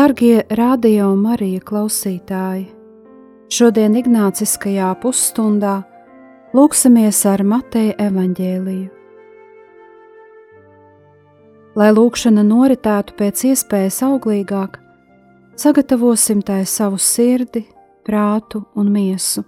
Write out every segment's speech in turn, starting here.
Dārgie radio Marija klausītāji! Šodien Ignāciskajā pusstundā lūksimies ar Mateja evaņģēliju. Lai lūkšana noritētu pēc iespējas auglīgāk, sagatavosim tai savu sirdi, prātu un miesu.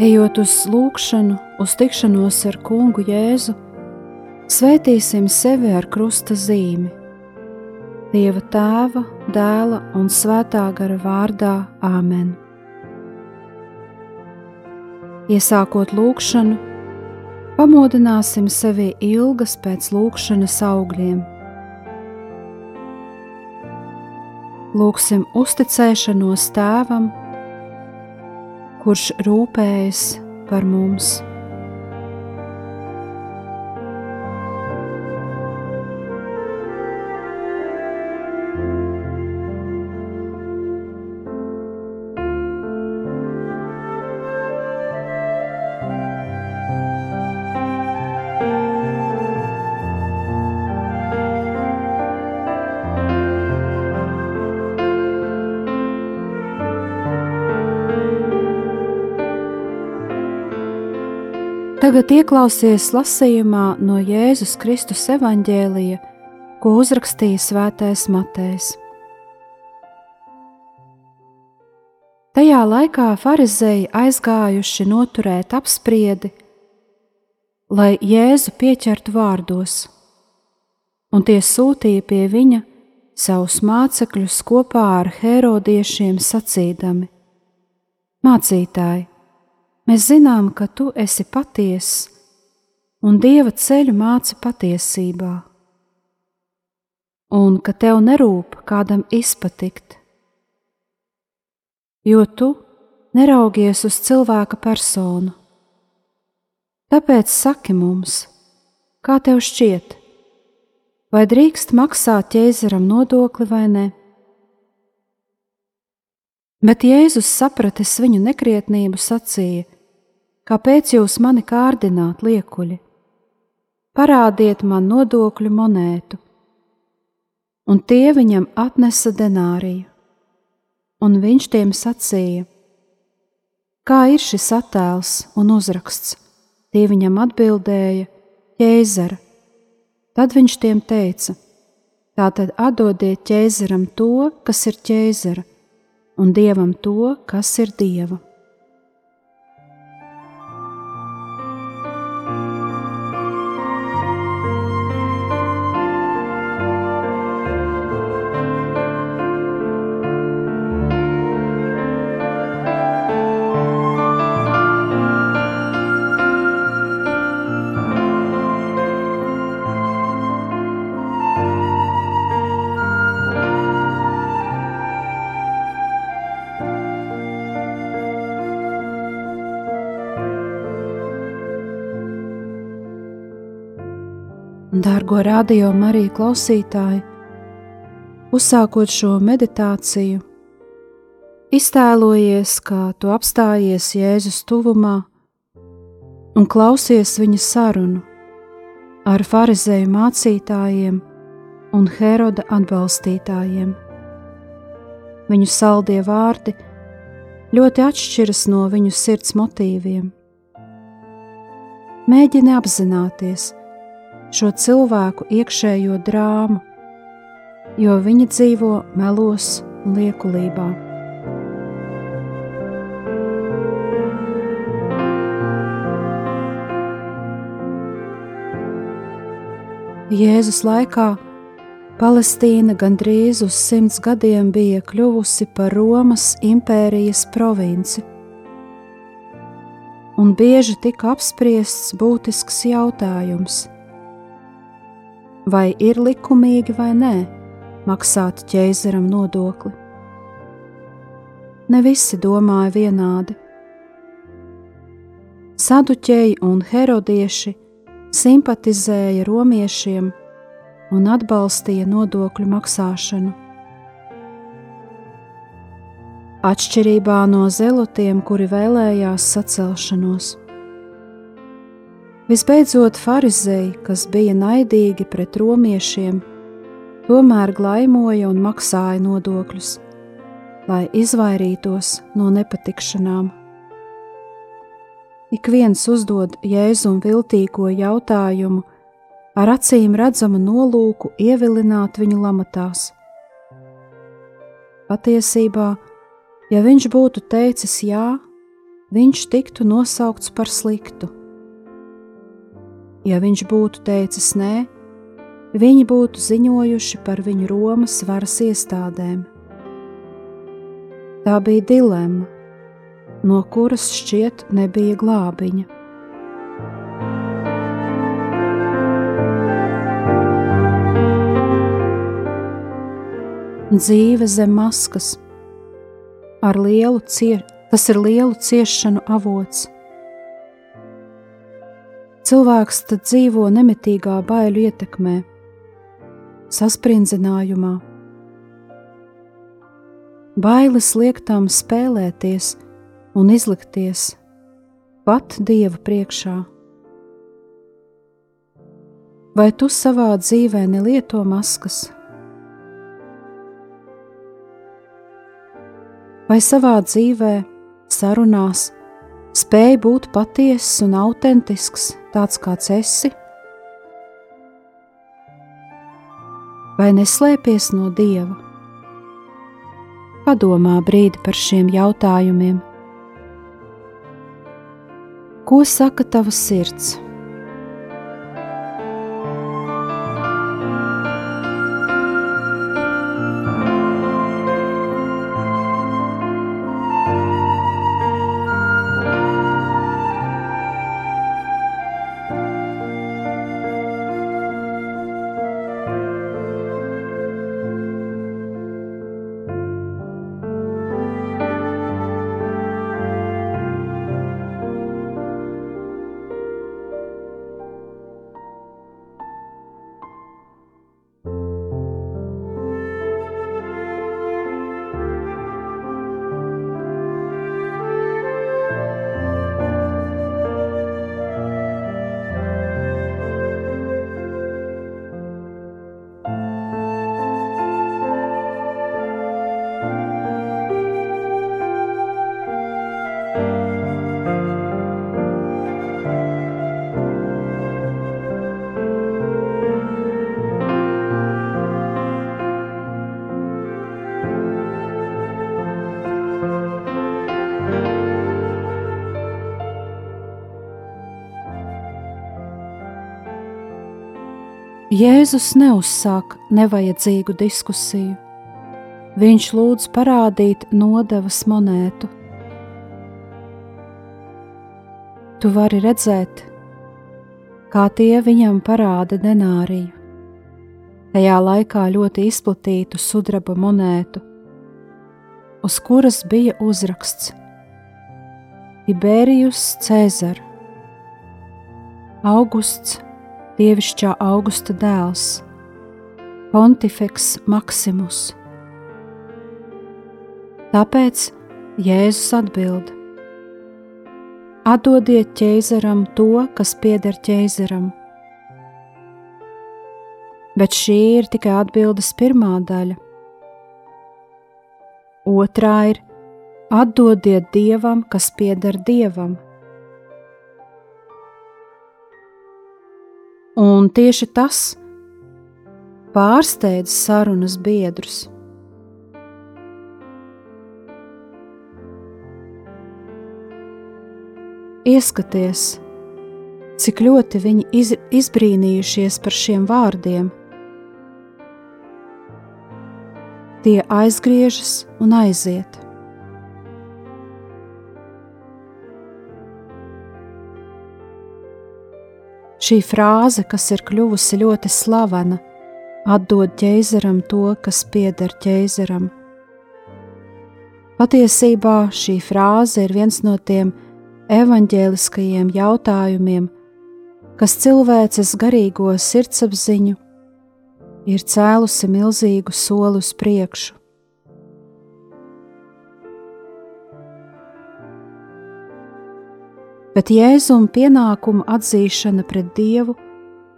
Ejot uz lūgšanu, uz tikšanos ar kungu Jēzu, svētīsim sevi ar krusta zīmi. Dieva tēva, dēla un svētā gara vārdā Āmen. Iesākot lūgšanu, pamodināsim sevi ilgas pēc lūgšanas augļiem. Lūksim uzticēšanos tēvam, kurš rūpējas par mums. Tagad ieklausies lasījumā no Jēzus Kristus evaņģēlija, ko uzrakstīja Svētais Matejs. Tajā laikā farizēji aizgājuši noturēt apspriedi, lai Jēzu pieķertu vārdos, un tie sūtīja pie viņa savus mācekļus kopā ar herodiešiem sacīdami: Mācītāji, Mēs zinām, ka tu esi patiess un dieva ceļu māci patiesībā, un ka tev nerūp kādam izpatikt, jo tu neraugies uz cilvēka personu. Tāpēc saki mums, kā tev šķiet, vai drīkst maksāt ķēzaram nodokli vai ne? Bet Jēzus sapratis viņu nekrietnību, sacīja: Kāpēc jūs mani kārdināt, liekuļi? Parādiet man nodokļu monētu. Un tie viņam atnesa denāriju. Un viņš tiem sacīja: Kā ir šis attēls un uzraksts? Tie viņam atbildēja: Ķēzara. Tad viņš tiem teica: Tātad atdodiet ķēzaram to, kas ir ķēzara, un dievam to, kas ir dieva. Dārgo radio Mariju klausītāji, uzsākot šo meditāciju, iztēlojies, kā tu apstājies Jēzus tuvumā un klausies viņa sarunu ar farizēju mācītājiem un Heroda atbalstītājiem. Viņu saldie vārdi ļoti atšķiras no viņu sirds motīviem. Mēģini apzināties, šo cilvēku iekšējo drāmu, jo viņi dzīvo melos un liekulībā. Jēzus laikā Palestīna gandrīz uz simts gadiem bija kļuvusi par Romas impērijas provinci, un bieži tika apspriests būtisks jautājums – vai ir likumīgi vai nē maksāt ķēzaram nodokli? Ne visi domāja vienādi. Saduķēji un herodieši simpatizēja romiešiem un atbalstīja nodokļu maksāšanu. Atšķirībā no zelotiem, kuri vēlējās sacelšanos. Visbeidzot, farizēji, kas bija naidīgi pret romiešiem, tomēr glaimoja un maksāja nodokļus, lai izvairītos no nepatikšanām. Ik viens uzdod jēzum viltīgo jautājumu ar acīm redzamu nolūku ievilināt viņu lamatās. Patiesībā, ja viņš būtu teicis jā, viņš tiktu nosaukts par sliktu. Ja viņš būtu teicis nē, viņi būtu ziņojuši par viņu Romas varas iestādēm. Tā bija dilemma no kuras šķiet nebija glābiņa. Dzīve zem maskas, ar lielu cie, tas ir lielu ciešanu avots. Cilvēks tad dzīvo nemitīgā baiļu ietekmē, saspringzinājumā. Bailes liek tam spēlēties, un izlikties pat Dieva priekšā. Vai tu savā dzīvē nelieto maskas? Vai savā dzīvē, sarunās, spēj būt patiess un autentisks, tāds kāds esi? Vai neslēpies no Dieva? Padomā brīdi par šiem jautājumiem Ko saka tava sirds? Jēzus neuzsāk nevajadzīgu diskusiju. Viņš lūdz parādīt nodevas monētu. Tu vari redzēt, kā tie viņam parāda denāriju. Tajā laikā ļoti izplatītu sudraba monētu, uz kuras bija uzraksts Tibērijus Cēzara, Augusts dievišķā augusta dēls, Pontifeks Maksimus. Tāpēc Jēzus atbild: Atdodiet ķēzaram to, kas pieder ķēzaram. Bet šī ir tikai atbildes pirmā daļa. Otrā ir: Atdodiet dievam, kas pieder dievam. Un tieši tas pārsteidz sarunas biedrus. Ieskaties, cik ļoti viņi iz, izbrīnījušies par šiem vārdiem. Tie aizgriežas un aiziet. Šī frāze, kas ir kļuvusi ļoti slavena, atdod ķēzaram to, kas pieder ķēzaram. Patiesībā šī frāze ir viens no tiem evaņģēliskajiem jautājumiem, kas cilvēces garīgo sirdsapziņu ir cēlusi milzīgu soli uz priekšu. Bet jēzuma pienākumu atzīšana pret Dievu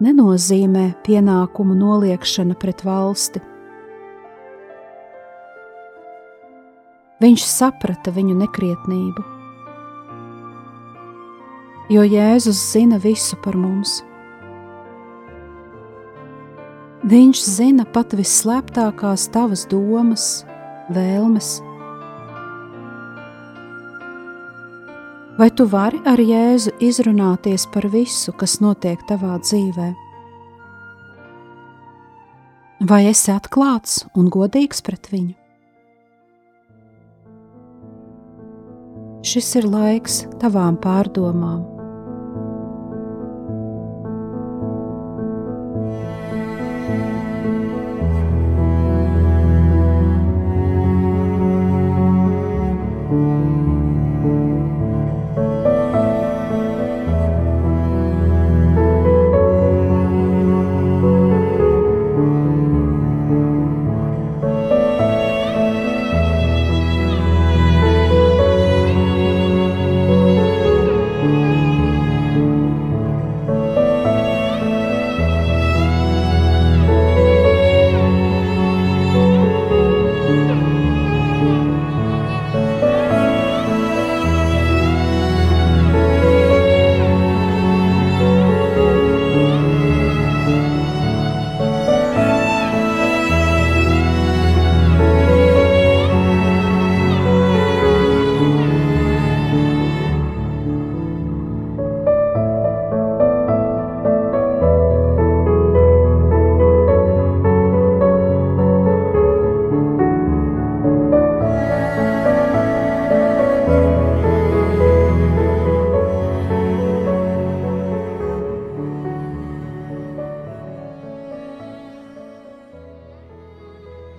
nenozīmē pienākumu noliekšana pret valsti. Viņš saprata viņu nekrietnību, jo Jēzus zina visu par mums. Viņš zina pat visslēptākās tavas domas, vēlmes. Vai tu vari ar Jēzu izrunāties par visu, kas notiek tavā dzīvē? Vai esi atklāts un godīgs pret viņu? Šis ir laiks tavām pārdomām.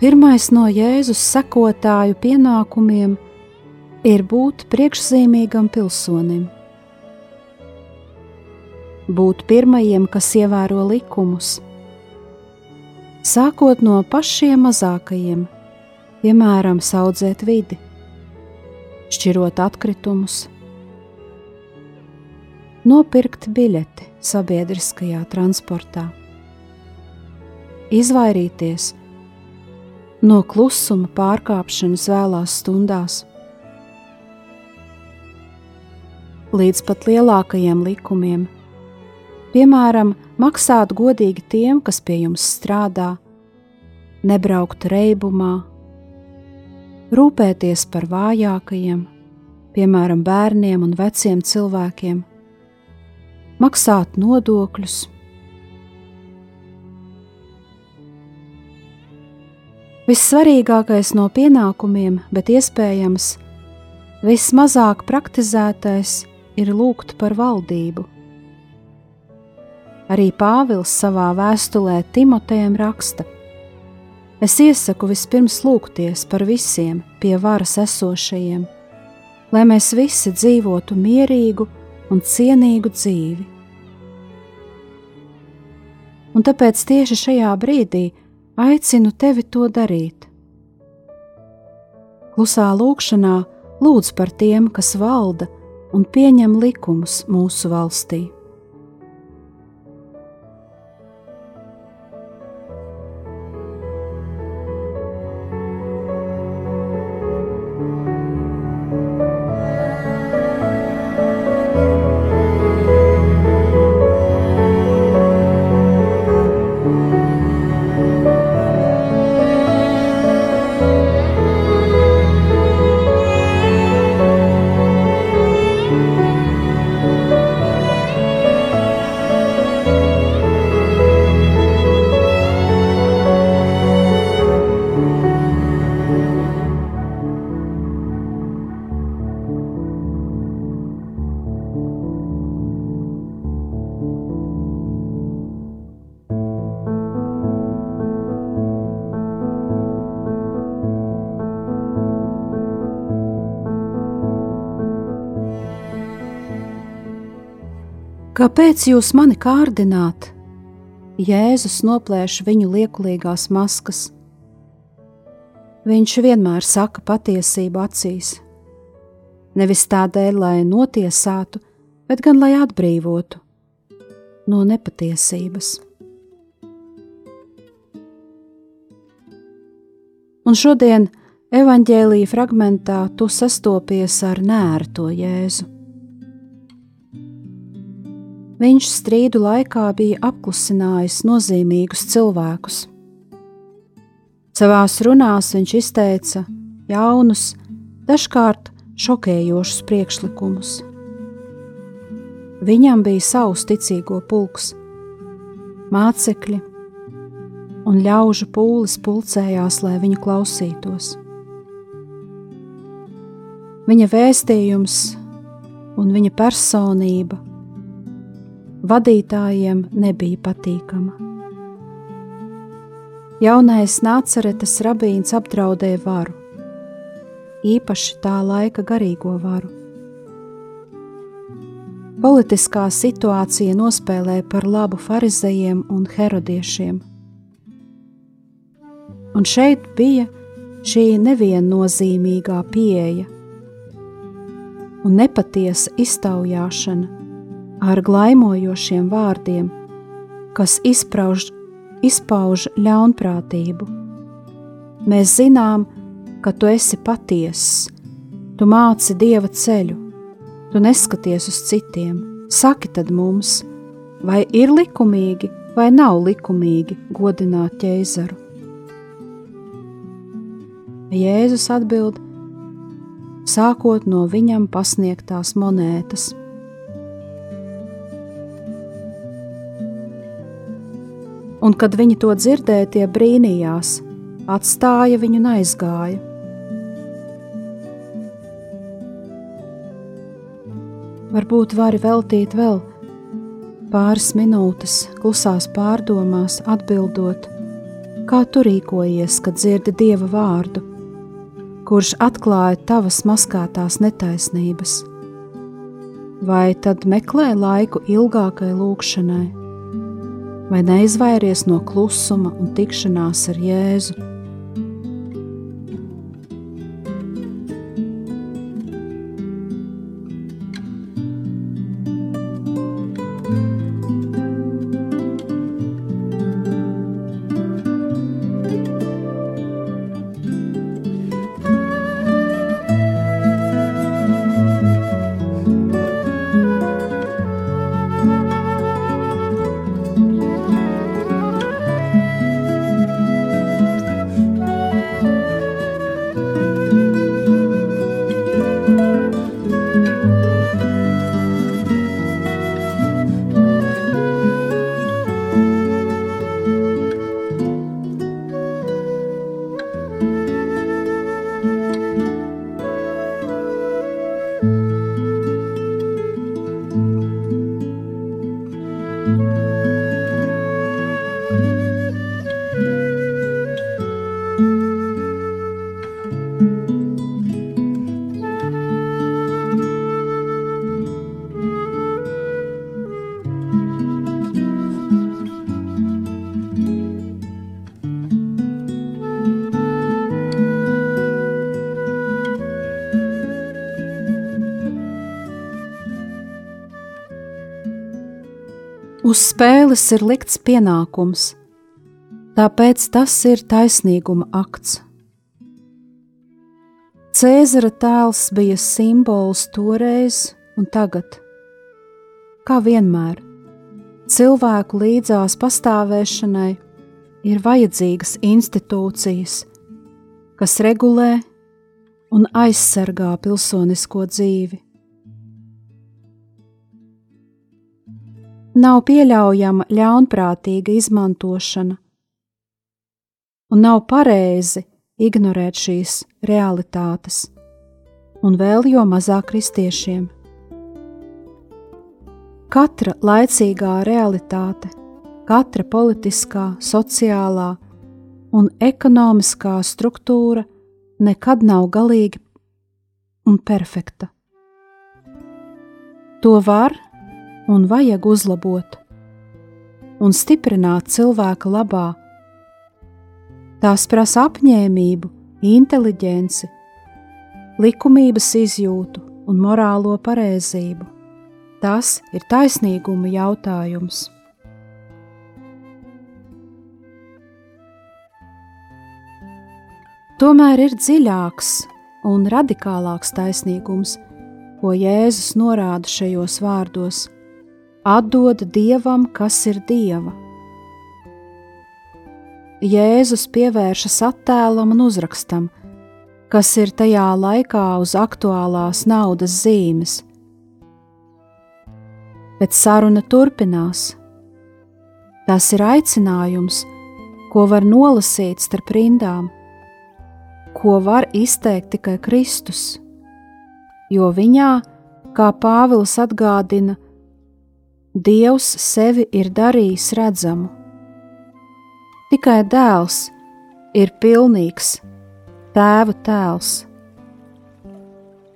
Pirmais no Jēzus sekotāju pienākumiem ir būt priekšzīmīgam pilsonim. Būt pirmajiem, kas ievēro likumus, sākot no pašiem mazākajiem, piemēram, audzēt vidi, šķirot atkritumus, nopirkt biļeti sabiedriskajā transportā, izvairīties no no klusuma pārkāpšanas vēlās stundās, līdz pat lielākajiem likumiem, piemēram, maksāt godīgi tiem, kas pie jums strādā, nebraukt reibumā, rūpēties par vājākajiem, piemēram, bērniem un veciem cilvēkiem, maksāt nodokļus Vissvarīgākais no pienākumiem, bet iespējams vismazāk praktizētais, ir lūgt par valdību. Arī Pāvils savā vēstulē Timotejam raksta: Es iesaku vispirms lūgties par visiem pie varas esošajiem, lai mēs visi dzīvotu mierīgu un cienīgu dzīvi. Un tāpēc tieši šajā brīdī aicinu tevi to darīt. Klusā lūkšanā lūdz par tiem, kas valda un pieņem likumus mūsu valstī. Kāpēc jūs mani kārdināt? Jēzus noplēš viņu liekulīgās maskas. Viņš vienmēr saka patiesību acīs. Nevis tādēļ, lai notiesātu, bet gan lai atbrīvotu no nepatiesības. Un šodien evanģēlīja fragmentā tu sastopies ar nērto Jēzu. Viņš strīdu laikā bija apklusinājis nozīmīgus cilvēkus. Savās runās viņš izteica jaunus, dažkārt šokējošus priekšlikumus. Viņam bija savs ticīgo pulks, mācekļi, un ļaužu pūlis pulcējās, lai viņu klausītos. Viņa vēstījums un viņa personība vadītājiem nebija patīkama. Jaunais nāceretes rabīns apdraudēja varu, īpaši tā laika garīgo varu. Politiskā situācija nospēlēja par labu farizējiem un herodiešiem un šeit bija šī neviennozīmīgā pieeja un nepatiesa iztaujāšana ar glaimojošiem vārdiem, kas izprauž, izpauž ļaunprātību. Mēs zinām, ka tu esi patiess, tu māci dieva ceļu, tu neskaties uz citiem. Saki tad mums, vai ir likumīgi vai nav likumīgi godināt ķēzaru? Jēzus atbild, sākot no viņam pasniegtās monētas. Un, kad viņi to dzirdēja, tie brīnījās, atstāja viņu un aizgāja. Varbūt vari veltīt vēl pāris minūtes klusās pārdomās, atbildot, kā tu rīkojies, kad dzirdi dieva vārdu kurš atklāja tavas maskātās netaisnības? Vai tad meklē laiku ilgākai lūkšanai, vai neizvairies no klusuma un tikšanās ar Jēzu? Spēles ir likts pienākums, tāpēc tas ir taisnīguma akts. Cēzara tēls bija simbols toreiz un tagad. Kā vienmēr, cilvēku līdzās pastāvēšanai ir vajadzīgas institūcijas, kas regulē un aizsargā pilsonisko dzīvi. Nav pieļaujama ļaunprātīga izmantošana, un nav pareizi ignorēt šīs realitātes, un vēl jo mazāk kristiešiem. Katra laicīgā realitāte, katra politiskā, sociālā un ekonomiskā struktūra nekad nav galīga un perfekta. To var un vajag uzlabot un stiprināt cilvēka labā. Tās prasa apņēmību, inteliģenci, likumības izjūtu un morālo pareizību. Tas ir taisnīguma jautājums. Tomēr ir dziļāks un radikālāks taisnīgums, ko Jēzus norāda šajos vārdos: atdod dievam, kas ir dieva. Jēzus pievēršas attēlam un uzrakstam, kas ir tajā laikā uz aktuālās naudas zīmes. Bet saruna turpinās. Tas ir aicinājums, ko var nolasīt starp rindām ko var izteikt tikai Kristus, jo viņā, kā Pāvils atgādina, Dievs sevi ir darījis redzamu. Tikai dēls ir pilnīgs, tēva tēls,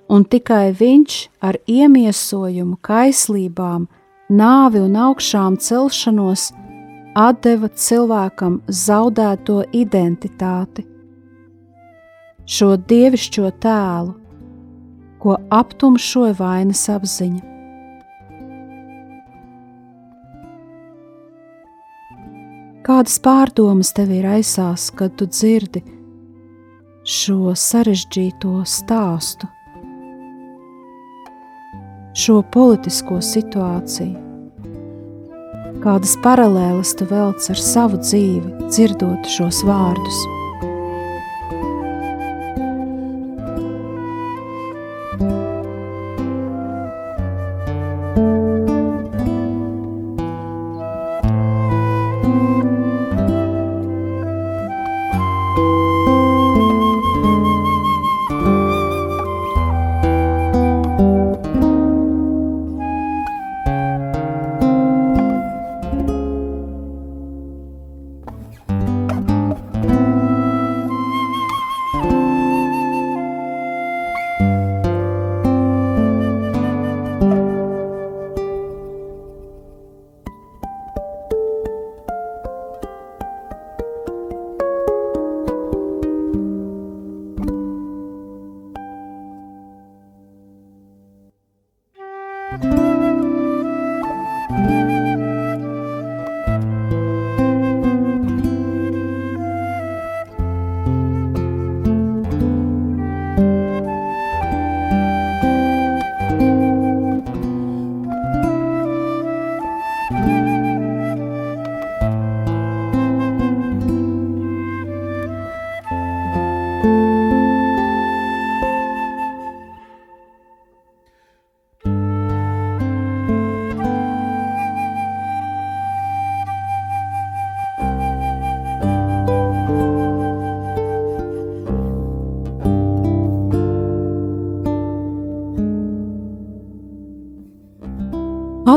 un tikai viņš ar iemiesojumu, kaislībām, nāvi un augšām celšanos deva cilvēkam zaudēto identitāti šo dievišķo tēlu, ko aptumšoja vainas apziņa. Kādas pārdomas tev ir aizsās, kad tu dzirdi šo sarežģīto stāstu, šo politisko situāciju? Kādas paralēlas tu velc ar savu dzīvi, dzirdot šos vārdus?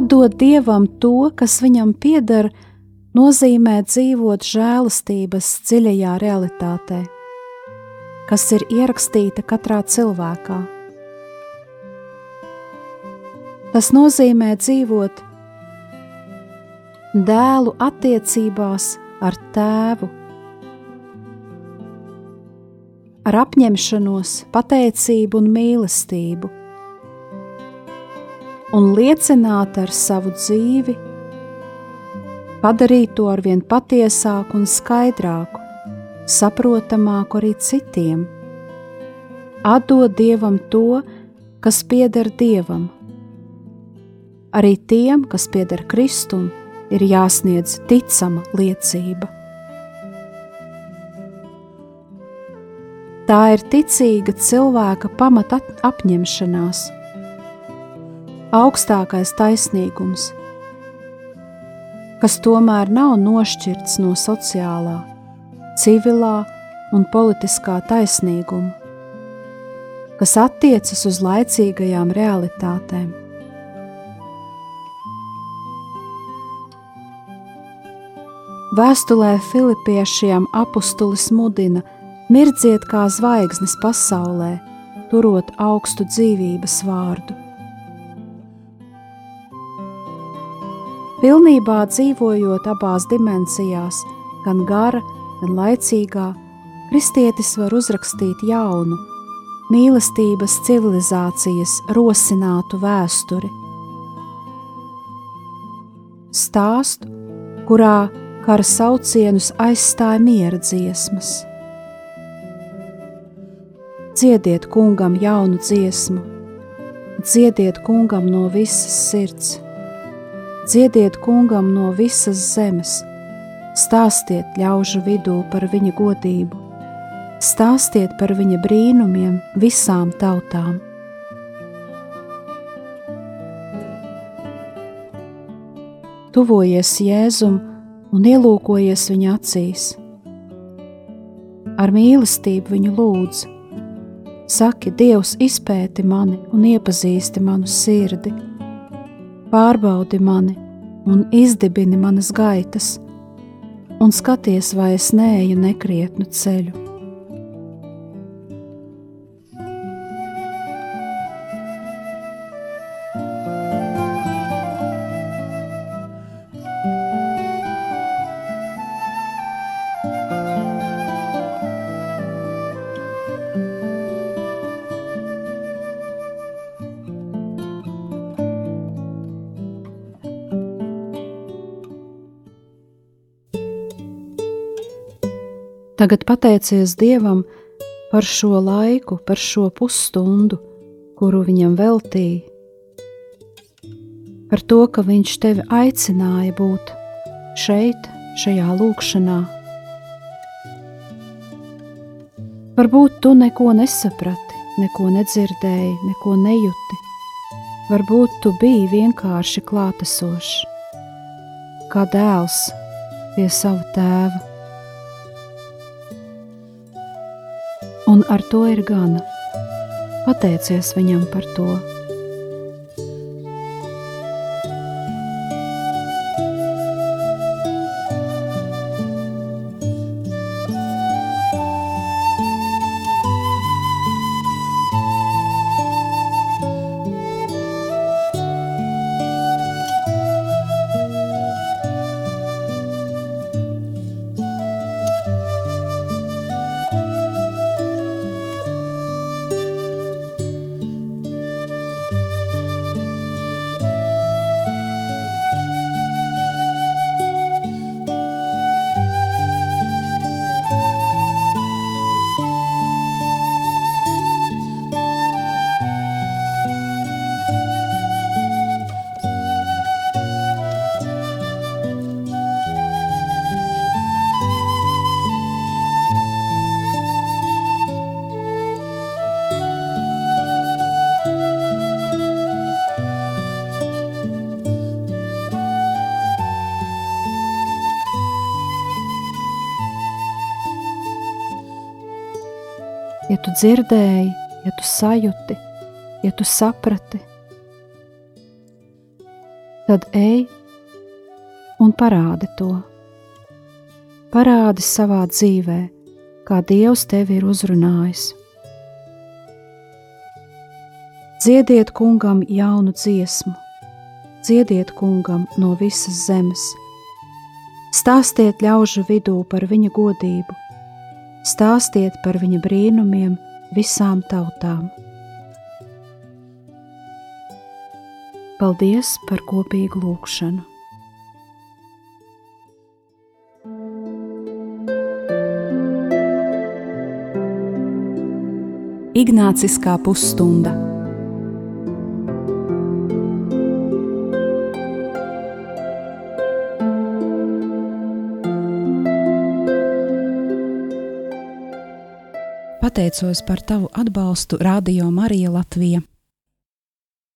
Atdot dievam to, kas viņam pieder, nozīmē dzīvot žēlastības dziļajā realitātē, kas ir ierakstīta katrā cilvēkā. Tas nozīmē dzīvot dēlu attiecībās ar tēvu, ar apņemšanos, pateicību un mīlestību un liecināt ar savu dzīvi, padarīt to arvien patiesāku un skaidrāku, saprotamāku arī citiem, atdot dievam to, kas pieder dievam. Arī tiem, kas pieder Kristum, ir jāsniedz ticama liecība. Tā ir ticīga cilvēka pamata apņemšanās augstākais taisnīgums, kas tomēr nav nošķirts no sociālā, civilā un politiskā taisnīguma, kas attiecas uz laicīgajām realitātēm. Vēstulē Filipiešiem apustulis mudina mirdziet kā zvaigznes pasaulē, turot augstu dzīvības vārdu. Pilnībā dzīvojot abās dimensijās, gan gara, gan laicīgā, kristietis var uzrakstīt jaunu, mīlestības civilizācijas rosinātu vēsturi. Stāstu, kurā kara saucienus aizstāja miera dziesmas. Dziediet kungam jaunu dziesmu, dziediet kungam no visas sirds, dziediet kungam no visas zemes, stāstiet ļaužu vidū par viņa godību Stāstiet par viņa brīnumiem visām tautām. Tuvojies Jēzum un ielūkojies viņa acīs. Ar mīlestību viņu lūdz. Saki, Dievs, izpēti mani un iepazīsti manu sirdi, pārbaudi mani un izdibini manas gaitas, un skaties, vai es neeju nekrietnu ceļu. Tagad pateicies Dievam par šo laiku, par šo pusstundu, kuru viņam veltīja, par to, ka viņš tevi aicināja būt šeit, šajā lūkšanā. Varbūt tu neko nesaprati, neko nedzirdēji, neko nejuti. Varbūt tu biji vienkārši klātesošs, kā dēls pie sava tēva. Ar to ir gana. Pateicies viņam par to! Tu dzirdēji, ja tu sajūti, ja tu saprati, tad ej un parādi to. Parādi savā dzīvē, kā Dievs tevi ir uzrunājis. Dziediet kungam jaunu dziesmu, dziediet kungam no visas zemes, stāstiet ļaužu vidū par viņa godību stāstiet par viņa brīnumiem visām tautām. Paldies par kopīgu lūgšanu! Ignāciskā pusstunda. Pateicos par tavu atbalstu Radio Marija Latvija.